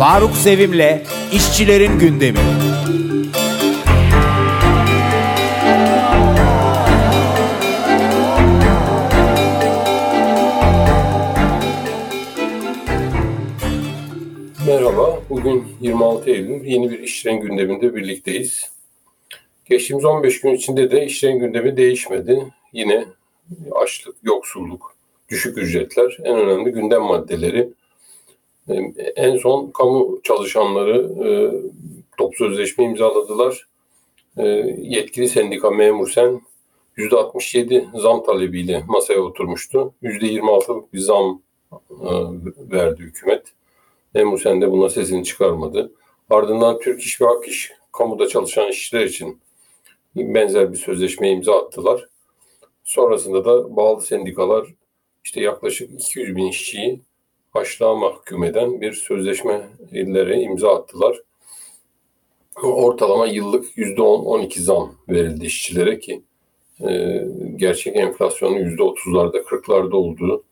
Faruk Sevim'le İşçilerin Gündemi. Merhaba, bugün 26 Eylül yeni bir işçilerin gündeminde birlikteyiz. Geçtiğimiz 15 gün içinde de işçilerin gündemi değişmedi. Yine açlık, yoksulluk, düşük ücretler en önemli gündem maddeleri. En son kamu çalışanları e, top sözleşme imzaladılar. E, yetkili sendika memur sen %67 zam talebiyle masaya oturmuştu. %26'lık bir zam e, verdi hükümet. Memur sen de buna sesini çıkarmadı. Ardından Türk İş ve Hak İş kamuda çalışan işçiler için benzer bir sözleşme imza attılar. Sonrasında da bağlı sendikalar işte yaklaşık 200 bin işçiyi açlığa mahkum eden bir sözleşmelere imza attılar. Ortalama yıllık %10-12 zam verildi işçilere ki e, gerçek enflasyonun %30'larda 40'larda olduğu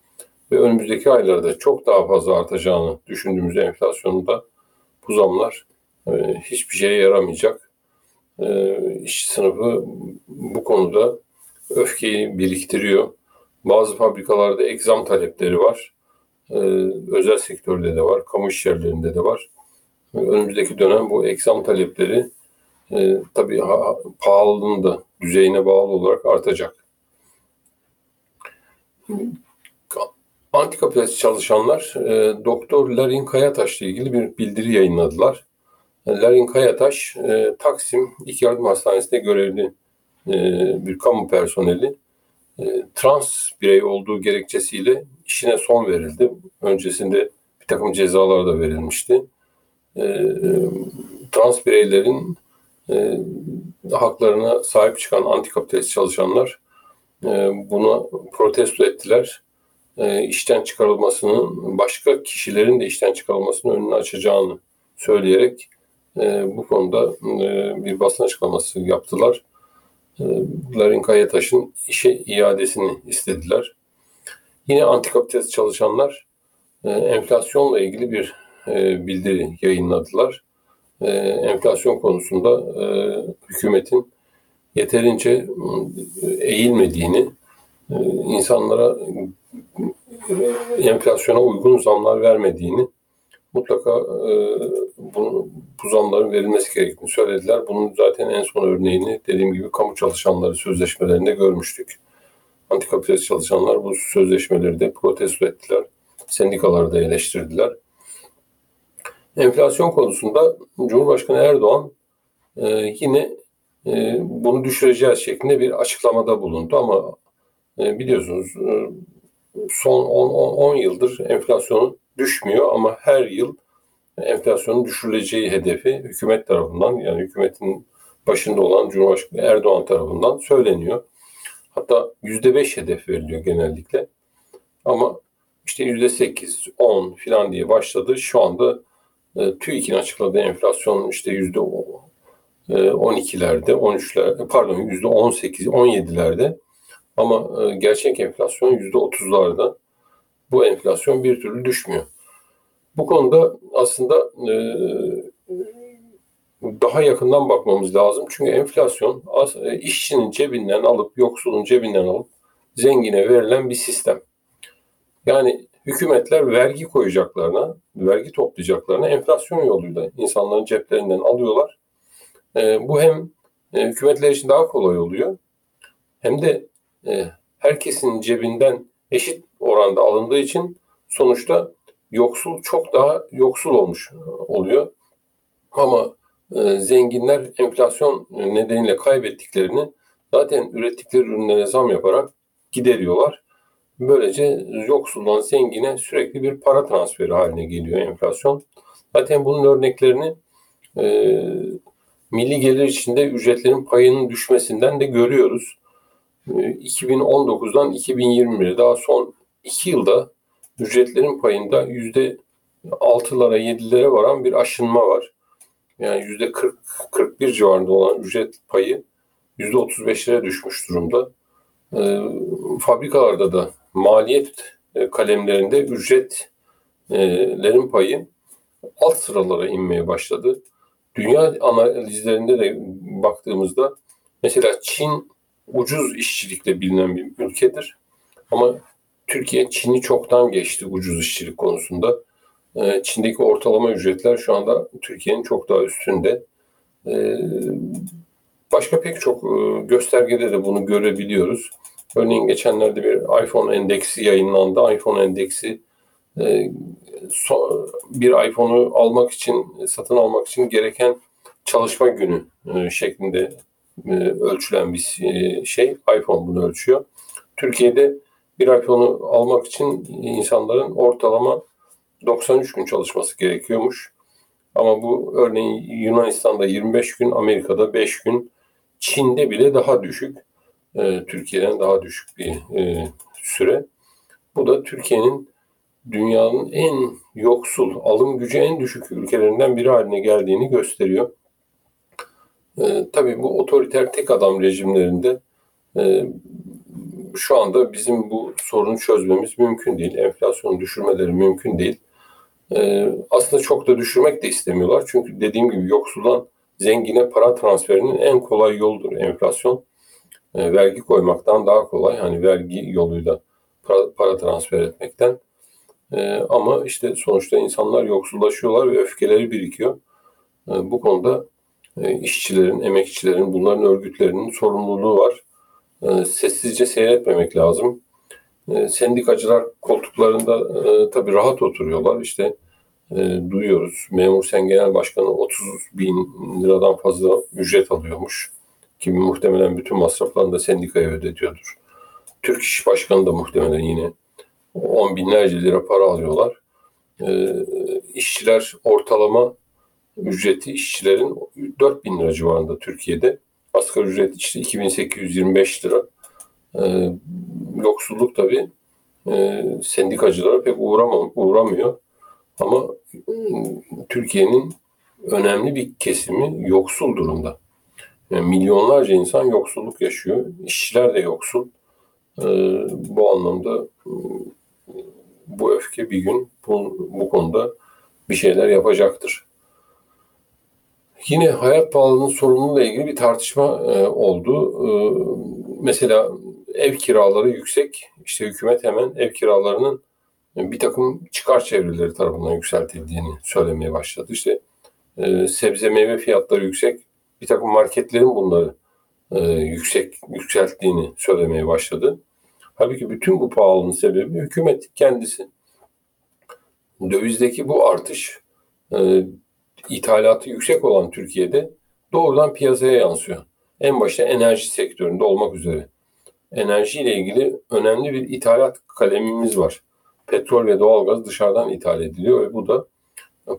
ve önümüzdeki aylarda çok daha fazla artacağını düşündüğümüz enflasyonda bu zamlar e, hiçbir şeye yaramayacak. E, işçi sınıfı bu konuda öfkeyi biriktiriyor. Bazı fabrikalarda egzam talepleri var. Ee, özel sektörde de var, kamu iş yerlerinde de var. Önümüzdeki dönem bu egzam talepleri e, tabii ha, pahalılığın da düzeyine bağlı olarak artacak. Antikapitalist çalışanlar e, Doktor Larin Kayataş ile ilgili bir bildiri yayınladılar. Larin Kayataş e, Taksim İlk Yardım Hastanesi'nde görevli e, bir kamu personeli e, trans birey olduğu gerekçesiyle işine son verildi. Öncesinde bir takım cezalar da verilmişti. E, trans bireylerin haklarına sahip çıkan antikapitalist çalışanlar buna protesto ettiler. İşten çıkarılmasının başka kişilerin de işten çıkarılmasının önünü açacağını söyleyerek bu konuda bir basın açıklaması yaptılar. Larin Kayataş'ın işe iadesini istediler. Yine antikapitalist çalışanlar e, enflasyonla ilgili bir e, bildiri yayınladılar. E, enflasyon konusunda hükümetin yeterince eğilmediğini, insanlara enflasyona uygun zamlar vermediğini mutlaka bunu, bu zamların verilmesi gerektiğini söylediler. Bunun zaten en son örneğini dediğim gibi kamu çalışanları sözleşmelerinde görmüştük. Antikapitalist çalışanlar bu sözleşmeleri de protesto ettiler. Sendikaları da eleştirdiler. Enflasyon konusunda Cumhurbaşkanı Erdoğan e, yine e, bunu düşüreceğiz şeklinde bir açıklamada bulundu ama e, biliyorsunuz e, son 10 yıldır enflasyonun düşmüyor ama her yıl enflasyonun düşürüleceği hedefi hükümet tarafından yani hükümetin başında olan Cumhurbaşkanı Erdoğan tarafından söyleniyor. Hatta yüzde beş hedef veriliyor genellikle. Ama işte yüzde sekiz, on filan diye başladı. Şu anda e, TÜİK'in açıkladığı enflasyon işte yüzde e, on ikilerde, on üçler, pardon yüzde on sekiz, on yedilerde. Ama e, gerçek enflasyon yüzde otuzlarda bu enflasyon bir türlü düşmüyor. Bu konuda aslında e, daha yakından bakmamız lazım. Çünkü enflasyon e, işçinin cebinden alıp, yoksulun cebinden alıp zengine verilen bir sistem. Yani hükümetler vergi koyacaklarına, vergi toplayacaklarına enflasyon yoluyla insanların ceplerinden alıyorlar. E, bu hem e, hükümetler için daha kolay oluyor hem de e, herkesin cebinden eşit oranda alındığı için sonuçta yoksul çok daha yoksul olmuş oluyor. Ama e, zenginler enflasyon nedeniyle kaybettiklerini zaten ürettikleri ürünlere zam yaparak gideriyorlar. Böylece yoksuldan zengine sürekli bir para transferi haline geliyor enflasyon. Zaten bunun örneklerini e, milli gelir içinde ücretlerin payının düşmesinden de görüyoruz. 2019'dan 2021'e daha son 2 yılda ücretlerin payında yüzde altılara yedilere varan bir aşınma var. Yani yüzde 40 41 civarında olan ücret payı yüzde 35'lere düşmüş durumda. E, fabrikalarda da maliyet e, kalemlerinde ücretlerin payı alt sıralara inmeye başladı. Dünya analizlerinde de baktığımızda mesela Çin ucuz işçilikle bilinen bir ülkedir. Ama Türkiye Çin'i çoktan geçti ucuz işçilik konusunda. Ee, Çin'deki ortalama ücretler şu anda Türkiye'nin çok daha üstünde. Ee, başka pek çok e, göstergede de bunu görebiliyoruz. Örneğin geçenlerde bir iPhone endeksi yayınlandı. iPhone endeksi e, bir iPhone'u almak için, satın almak için gereken çalışma günü e, şeklinde ölçülen bir şey. iPhone bunu ölçüyor. Türkiye'de bir iPhone'u almak için insanların ortalama 93 gün çalışması gerekiyormuş. Ama bu örneğin Yunanistan'da 25 gün, Amerika'da 5 gün, Çin'de bile daha düşük. E, Türkiye'den daha düşük bir e, süre. Bu da Türkiye'nin dünyanın en yoksul, alım gücü en düşük ülkelerinden biri haline geldiğini gösteriyor. E, tabii bu otoriter tek adam rejimlerinde e, şu anda bizim bu sorunu çözmemiz mümkün değil. Enflasyonu düşürmeleri mümkün değil. Ee, aslında çok da düşürmek de istemiyorlar. Çünkü dediğim gibi yoksuldan zengine para transferinin en kolay yoldur enflasyon. Ee, vergi koymaktan daha kolay. Hani vergi yoluyla para, para transfer etmekten. Ee, ama işte sonuçta insanlar yoksullaşıyorlar ve öfkeleri birikiyor. Ee, bu konuda e, işçilerin, emekçilerin, bunların örgütlerinin sorumluluğu var. Ee, sessizce seyretmemek lazım. E, sendikacılar koltuklarında e, tabii rahat oturuyorlar. İşte e, duyuyoruz. Memur Sen Genel Başkanı 30 bin liradan fazla ücret alıyormuş. Ki muhtemelen bütün masraflarını da sendikaya ödetiyordur. Türk İş Başkanı da muhtemelen yine 10 binlerce lira para alıyorlar. E, işçiler ortalama ücreti işçilerin 4 bin lira civarında Türkiye'de. Asgari ücret işte 2825 lira. E, yoksulluk tabii e, sendikacılara pek uğramam, uğramıyor. Ama Türkiye'nin önemli bir kesimi yoksul durumda. Yani milyonlarca insan yoksulluk yaşıyor. İşçiler de yoksul. E, bu anlamda e, bu öfke bir gün bu, bu konuda bir şeyler yapacaktır. Yine hayat pahalılığının sorunuyla ilgili bir tartışma e, oldu. E, mesela ev kiraları yüksek. İşte hükümet hemen ev kiralarının bir takım çıkar çevreleri tarafından yükseltildiğini söylemeye başladı. İşte e, sebze meyve fiyatları yüksek. Bir takım marketlerin bunları e, yüksek yükselttiğini söylemeye başladı. Halbuki bütün bu pahalılığın sebebi hükümet kendisi. Dövizdeki bu artış e, ithalatı yüksek olan Türkiye'de doğrudan piyasaya yansıyor. En başta enerji sektöründe olmak üzere enerji ile ilgili önemli bir ithalat kalemimiz var. Petrol ve doğalgaz dışarıdan ithal ediliyor ve bu da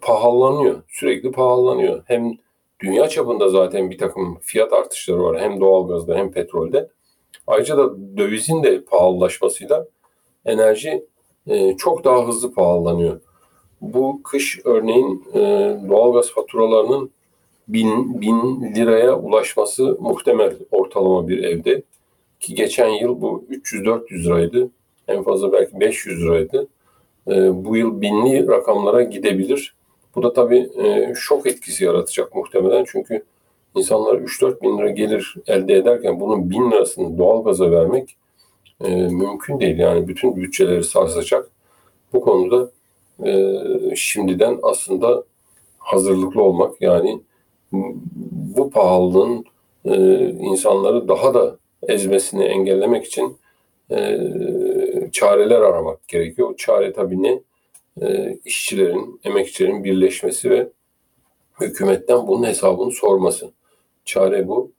pahalanıyor. Sürekli pahalanıyor. Hem dünya çapında zaten bir takım fiyat artışları var. Hem doğalgazda hem petrolde. Ayrıca da dövizin de pahalılaşmasıyla enerji e, çok daha hızlı pahalanıyor. Bu kış örneğin e, doğalgaz faturalarının bin, bin liraya ulaşması muhtemel ortalama bir evde. Ki geçen yıl bu 300-400 liraydı. En fazla belki 500 liraydı. E, bu yıl binli rakamlara gidebilir. Bu da tabii e, şok etkisi yaratacak muhtemelen. Çünkü insanlar 3-4 bin lira gelir elde ederken bunun bin lirasını doğalgaza vermek e, mümkün değil. Yani bütün bütçeleri sarsacak. Bu konuda e, şimdiden aslında hazırlıklı olmak yani bu pahalılığın e, insanları daha da ezmesini engellemek için e, çareler aramak gerekiyor. Çare tabii ne? E, işçilerin, emekçilerin birleşmesi ve hükümetten bunun hesabını sorması. Çare bu.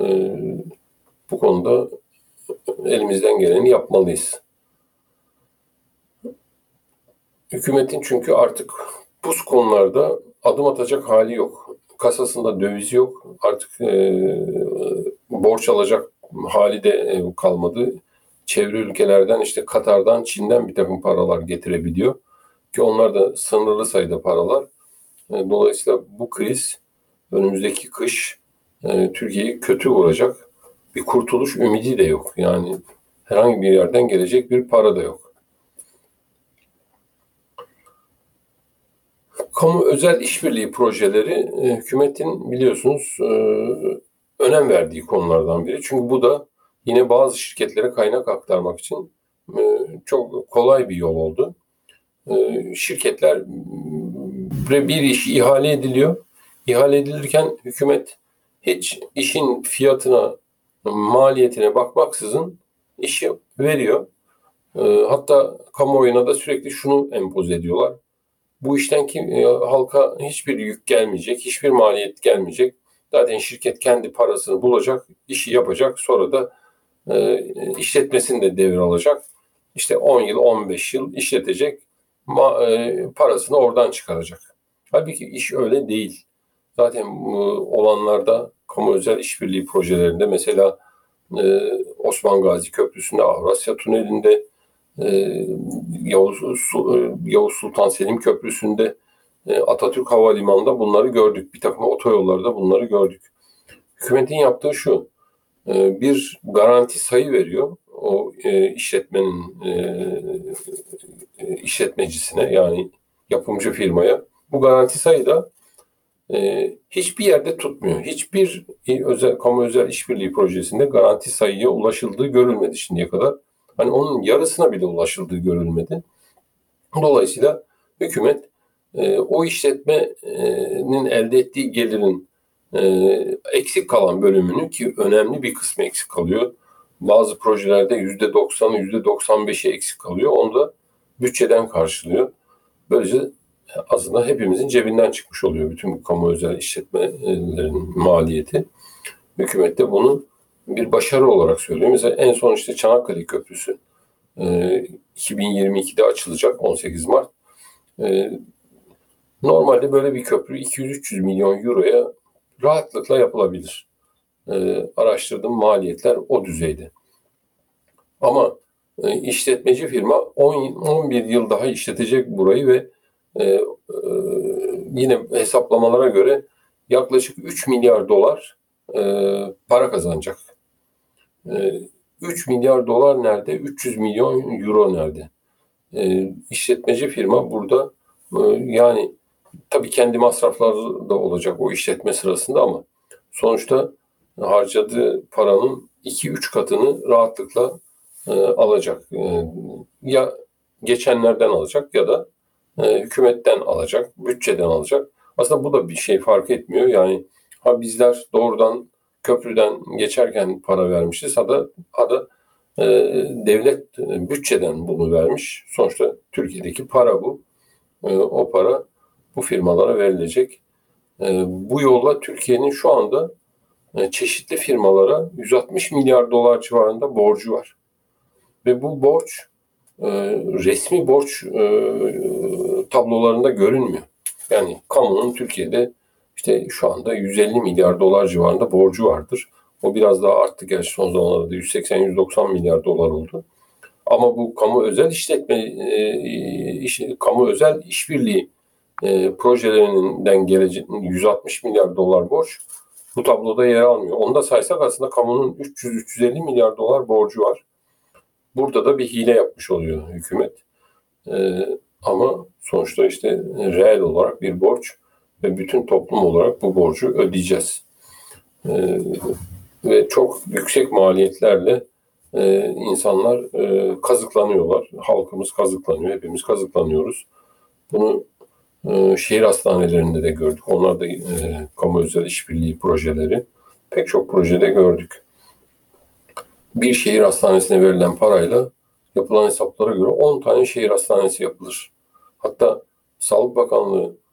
E, bu konuda elimizden geleni yapmalıyız. Hükümetin çünkü artık bu konularda adım atacak hali yok. Kasasında döviz yok. Artık e, borç alacak hali de e, kalmadı. Çevre ülkelerden işte Katar'dan, Çin'den bir takım paralar getirebiliyor. Ki onlar da sınırlı sayıda paralar. E, dolayısıyla bu kriz önümüzdeki kış e, Türkiye'yi kötü vuracak. Bir kurtuluş ümidi de yok. Yani herhangi bir yerden gelecek bir para da yok. Kamu özel işbirliği projeleri e, hükümetin biliyorsunuz e, önem verdiği konulardan biri. Çünkü bu da yine bazı şirketlere kaynak aktarmak için e, çok kolay bir yol oldu. Şirketler bir iş ihale ediliyor. İhale edilirken hükümet hiç işin fiyatına, maliyetine bakmaksızın işi veriyor. Hatta kamuoyuna da sürekli şunu empoze ediyorlar. Bu işten kim, halka hiçbir yük gelmeyecek, hiçbir maliyet gelmeyecek. Zaten şirket kendi parasını bulacak, işi yapacak. Sonra da e, işletmesini de devralacak. İşte 10 yıl, 15 yıl işletecek. Ma, e, parasını oradan çıkaracak. Halbuki iş öyle değil. Zaten e, olanlarda kamu özel işbirliği projelerinde mesela e, Osman Gazi Köprüsü'nde, Avrasya Tüneli'nde, e, Yavuz, e, Yavuz Sultan Selim Köprüsü'nde, e, Atatürk Havalimanı'nda bunları gördük. Bir takım otoyollarda bunları gördük. Hükümetin yaptığı şu, e, bir garanti sayı veriyor o işletmenin işletmecisine yani yapımcı firmaya. Bu garanti sayı da hiçbir yerde tutmuyor. Hiçbir özel kamu özel işbirliği projesinde garanti sayıya ulaşıldığı görülmedi şimdiye kadar. Hani onun yarısına bile ulaşıldığı görülmedi. Dolayısıyla hükümet e, o işletmenin elde ettiği gelirin e, eksik kalan bölümünü ki önemli bir kısmı eksik kalıyor. Bazı projelerde %90'ı %95'i eksik kalıyor. Onu da bütçeden karşılıyor. Böylece aslında hepimizin cebinden çıkmış oluyor bütün bu kamu özel işletmelerin maliyeti. Hükümet de bunu bir başarı olarak söylüyor. Mesela en son işte Çanakkale Köprüsü 2022'de açılacak 18 Mart. Normalde böyle bir köprü 200-300 milyon euroya rahatlıkla yapılabilir. E, araştırdığım maliyetler o düzeyde. Ama e, işletmeci firma 10, 11 yıl daha işletecek burayı ve e, e, yine hesaplamalara göre yaklaşık 3 milyar dolar e, para kazanacak. E, 3 milyar dolar nerede? 300 milyon euro nerede? E, firma burada e, yani tabii kendi masrafları da olacak o işletme sırasında ama sonuçta harcadığı paranın 2-3 katını rahatlıkla e, alacak. E, ya geçenlerden alacak ya da hükümetten alacak, bütçeden alacak. Aslında bu da bir şey fark etmiyor. Yani ha bizler doğrudan köprüden geçerken para vermişiz ha da, ha da e, devlet bütçeden bunu vermiş. Sonuçta Türkiye'deki para bu. E, o para bu firmalara verilecek. E, bu yolla Türkiye'nin şu anda e, çeşitli firmalara 160 milyar dolar civarında borcu var. Ve bu borç e, resmi borç tablolarında görünmüyor. Yani kamunun Türkiye'de işte şu anda 150 milyar dolar civarında borcu vardır. O biraz daha arttı gerçi son zamanlarda 180-190 milyar dolar oldu. Ama bu kamu özel işletme, e, kamu özel işbirliği e, projelerinden gelecek 160 milyar dolar borç bu tabloda yer almıyor. Onu da saysak aslında kamunun 300-350 milyar dolar borcu var. Burada da bir hile yapmış oluyor hükümet. E, ama sonuçta işte reel olarak bir borç ve bütün toplum olarak bu borcu ödeyeceğiz. E, ve çok yüksek maliyetlerle e, insanlar e, kazıklanıyorlar. Halkımız kazıklanıyor, hepimiz kazıklanıyoruz. Bunu ee, şehir hastanelerinde de gördük. Onlar da e, kamu özel işbirliği projeleri. Pek çok projede gördük. Bir şehir hastanesine verilen parayla yapılan hesaplara göre 10 tane şehir hastanesi yapılır. Hatta Sağlık Bakanlığı e,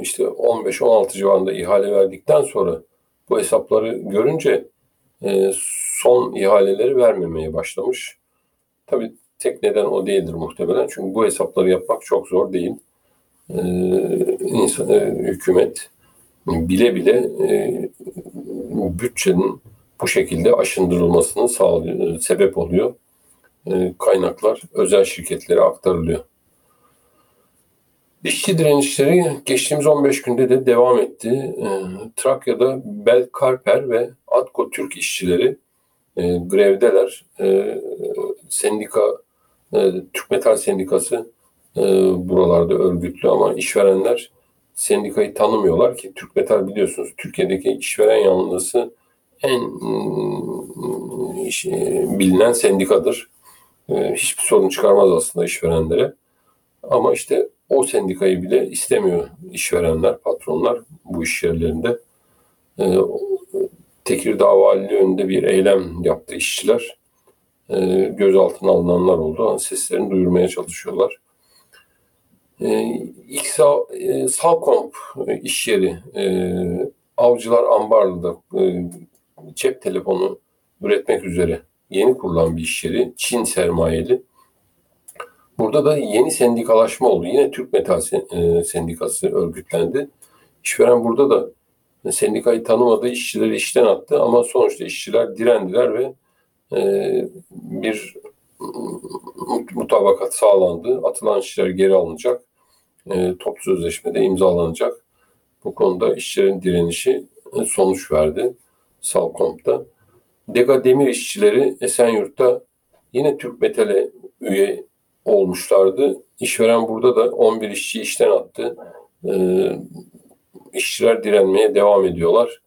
işte 15-16 civarında ihale verdikten sonra bu hesapları görünce e, son ihaleleri vermemeye başlamış. Tabii tek neden o değildir muhtemelen. Çünkü bu hesapları yapmak çok zor değil e, insan, e, hükümet bile bile e, bütçenin bu şekilde aşındırılmasını sağlıyor, sebep oluyor. Kaynaklar özel şirketlere aktarılıyor. İşçi direnişleri geçtiğimiz 15 günde de devam etti. E, Trakya'da Belkarper ve Atko Türk işçileri e, grevdeler. E, sendika, e, Türk Metal Sendikası e, buralarda örgütlü ama işverenler sendikayı tanımıyorlar ki Türk Metal biliyorsunuz Türkiye'deki işveren yanlısı en e, bilinen sendikadır. E, Hiçbir sorun çıkarmaz aslında işverenlere. Ama işte o sendikayı bile istemiyor işverenler, patronlar bu iş yerlerinde. E, Tekirdağ Valiliği önünde bir eylem yaptı işçiler. E, gözaltına alınanlar oldu. Seslerini duyurmaya çalışıyorlar. E, ilk sağ, e, Salkomp e, iş yeri e, Avcılar Ambarlı'da e, cep telefonu üretmek üzere yeni kurulan bir iş yeri. Çin sermayeli. Burada da yeni sendikalaşma oldu. Yine Türk Metal e, Sendikası örgütlendi. İşveren burada da sendikayı tanımadı, işçileri işten attı ama sonuçta işçiler direndiler ve e, bir mut- mutabakat sağlandı. Atılan işçiler geri alınacak. E, toplu sözleşmede imzalanacak. Bu konuda işçilerin direnişi sonuç verdi Salkomp'ta. Dega Demir işçileri Esenyurt'ta yine Türk Metal'e üye olmuşlardı. İşveren burada da 11 işçi işten attı. Ee, işçiler direnmeye devam ediyorlar.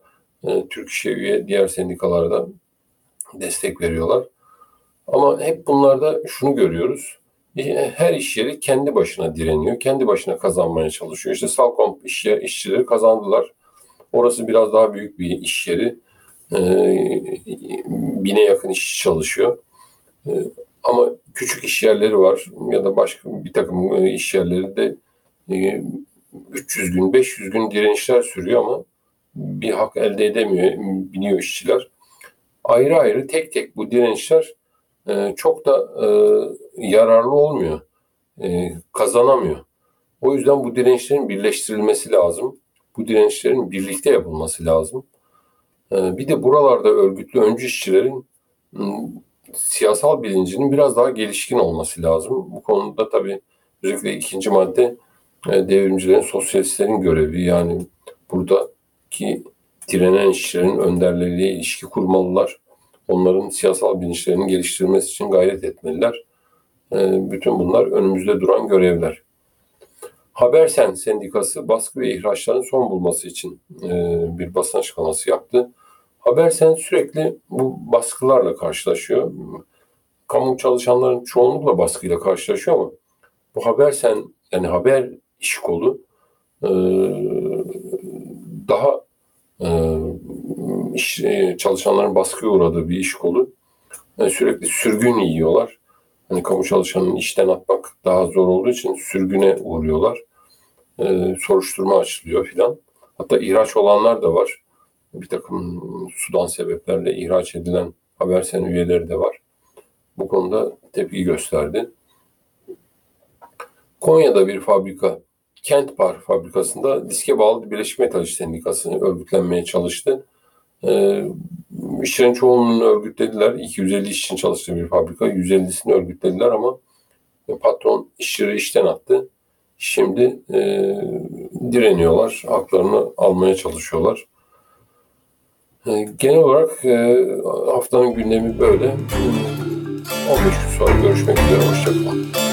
Ee, Türk İş'e üye diğer sendikalara da destek veriyorlar. Ama hep bunlarda şunu görüyoruz. E, Her iş yeri kendi başına direniyor. Kendi başına kazanmaya çalışıyor. İşte Salcomp iş işçileri kazandılar. Orası biraz daha büyük bir iş yeri. Ee, bine yakın işçi çalışıyor. Ee, ama küçük iş yerleri var ya da başka bir takım e, iş yerleri de e, 300 gün, 500 gün direnişler sürüyor ama bir hak elde edemiyor, biniyor işçiler. Ayrı ayrı tek tek bu direnişler e, çok da e, yararlı olmuyor, e, kazanamıyor. O yüzden bu direnişlerin birleştirilmesi lazım. Bu direnişlerin birlikte yapılması lazım. E, bir de buralarda örgütlü öncü işçilerin siyasal bilincinin biraz daha gelişkin olması lazım. Bu konuda tabii özellikle ikinci madde e, devrimcilerin, sosyalistlerin görevi. Yani buradaki direnen işçilerin önderleriyle ilişki kurmalılar. Onların siyasal bilinçlerini geliştirmesi için gayret etmeliler. E, bütün bunlar önümüzde duran görevler. Habersen Sendikası baskı ve ihraçların son bulması için e, bir basın açıklaması yaptı. Habersen sürekli bu baskılarla karşılaşıyor. Kamu çalışanların çoğunlukla baskıyla karşılaşıyor ama bu Habersen yani haber iş kolu e, daha e, iş, e, çalışanların baskıya uğradığı bir iş kolu. E, sürekli sürgün yiyorlar. Hani kamu çalışanını işten atmak daha zor olduğu için sürgüne uğruyorlar. E, soruşturma açılıyor filan. Hatta ihraç olanlar da var. Bir takım sudan sebeplerle ihraç edilen Habersen üyeleri de var. Bu konuda tepki gösterdi. Konya'da bir fabrika, Kent Par fabrikasında diske bağlı Birleşik Metal İş Sendikası örgütlenmeye çalıştı. Ee, işçilerin çoğunluğunu örgütlediler. 250 iş için çalıştığı bir fabrika. 150'sini örgütlediler ama patron işçileri işten attı. Şimdi e, direniyorlar. Haklarını almaya çalışıyorlar. E, genel olarak e, haftanın gündemi böyle. 15 gün sonra görüşmek üzere. Hoşçakalın.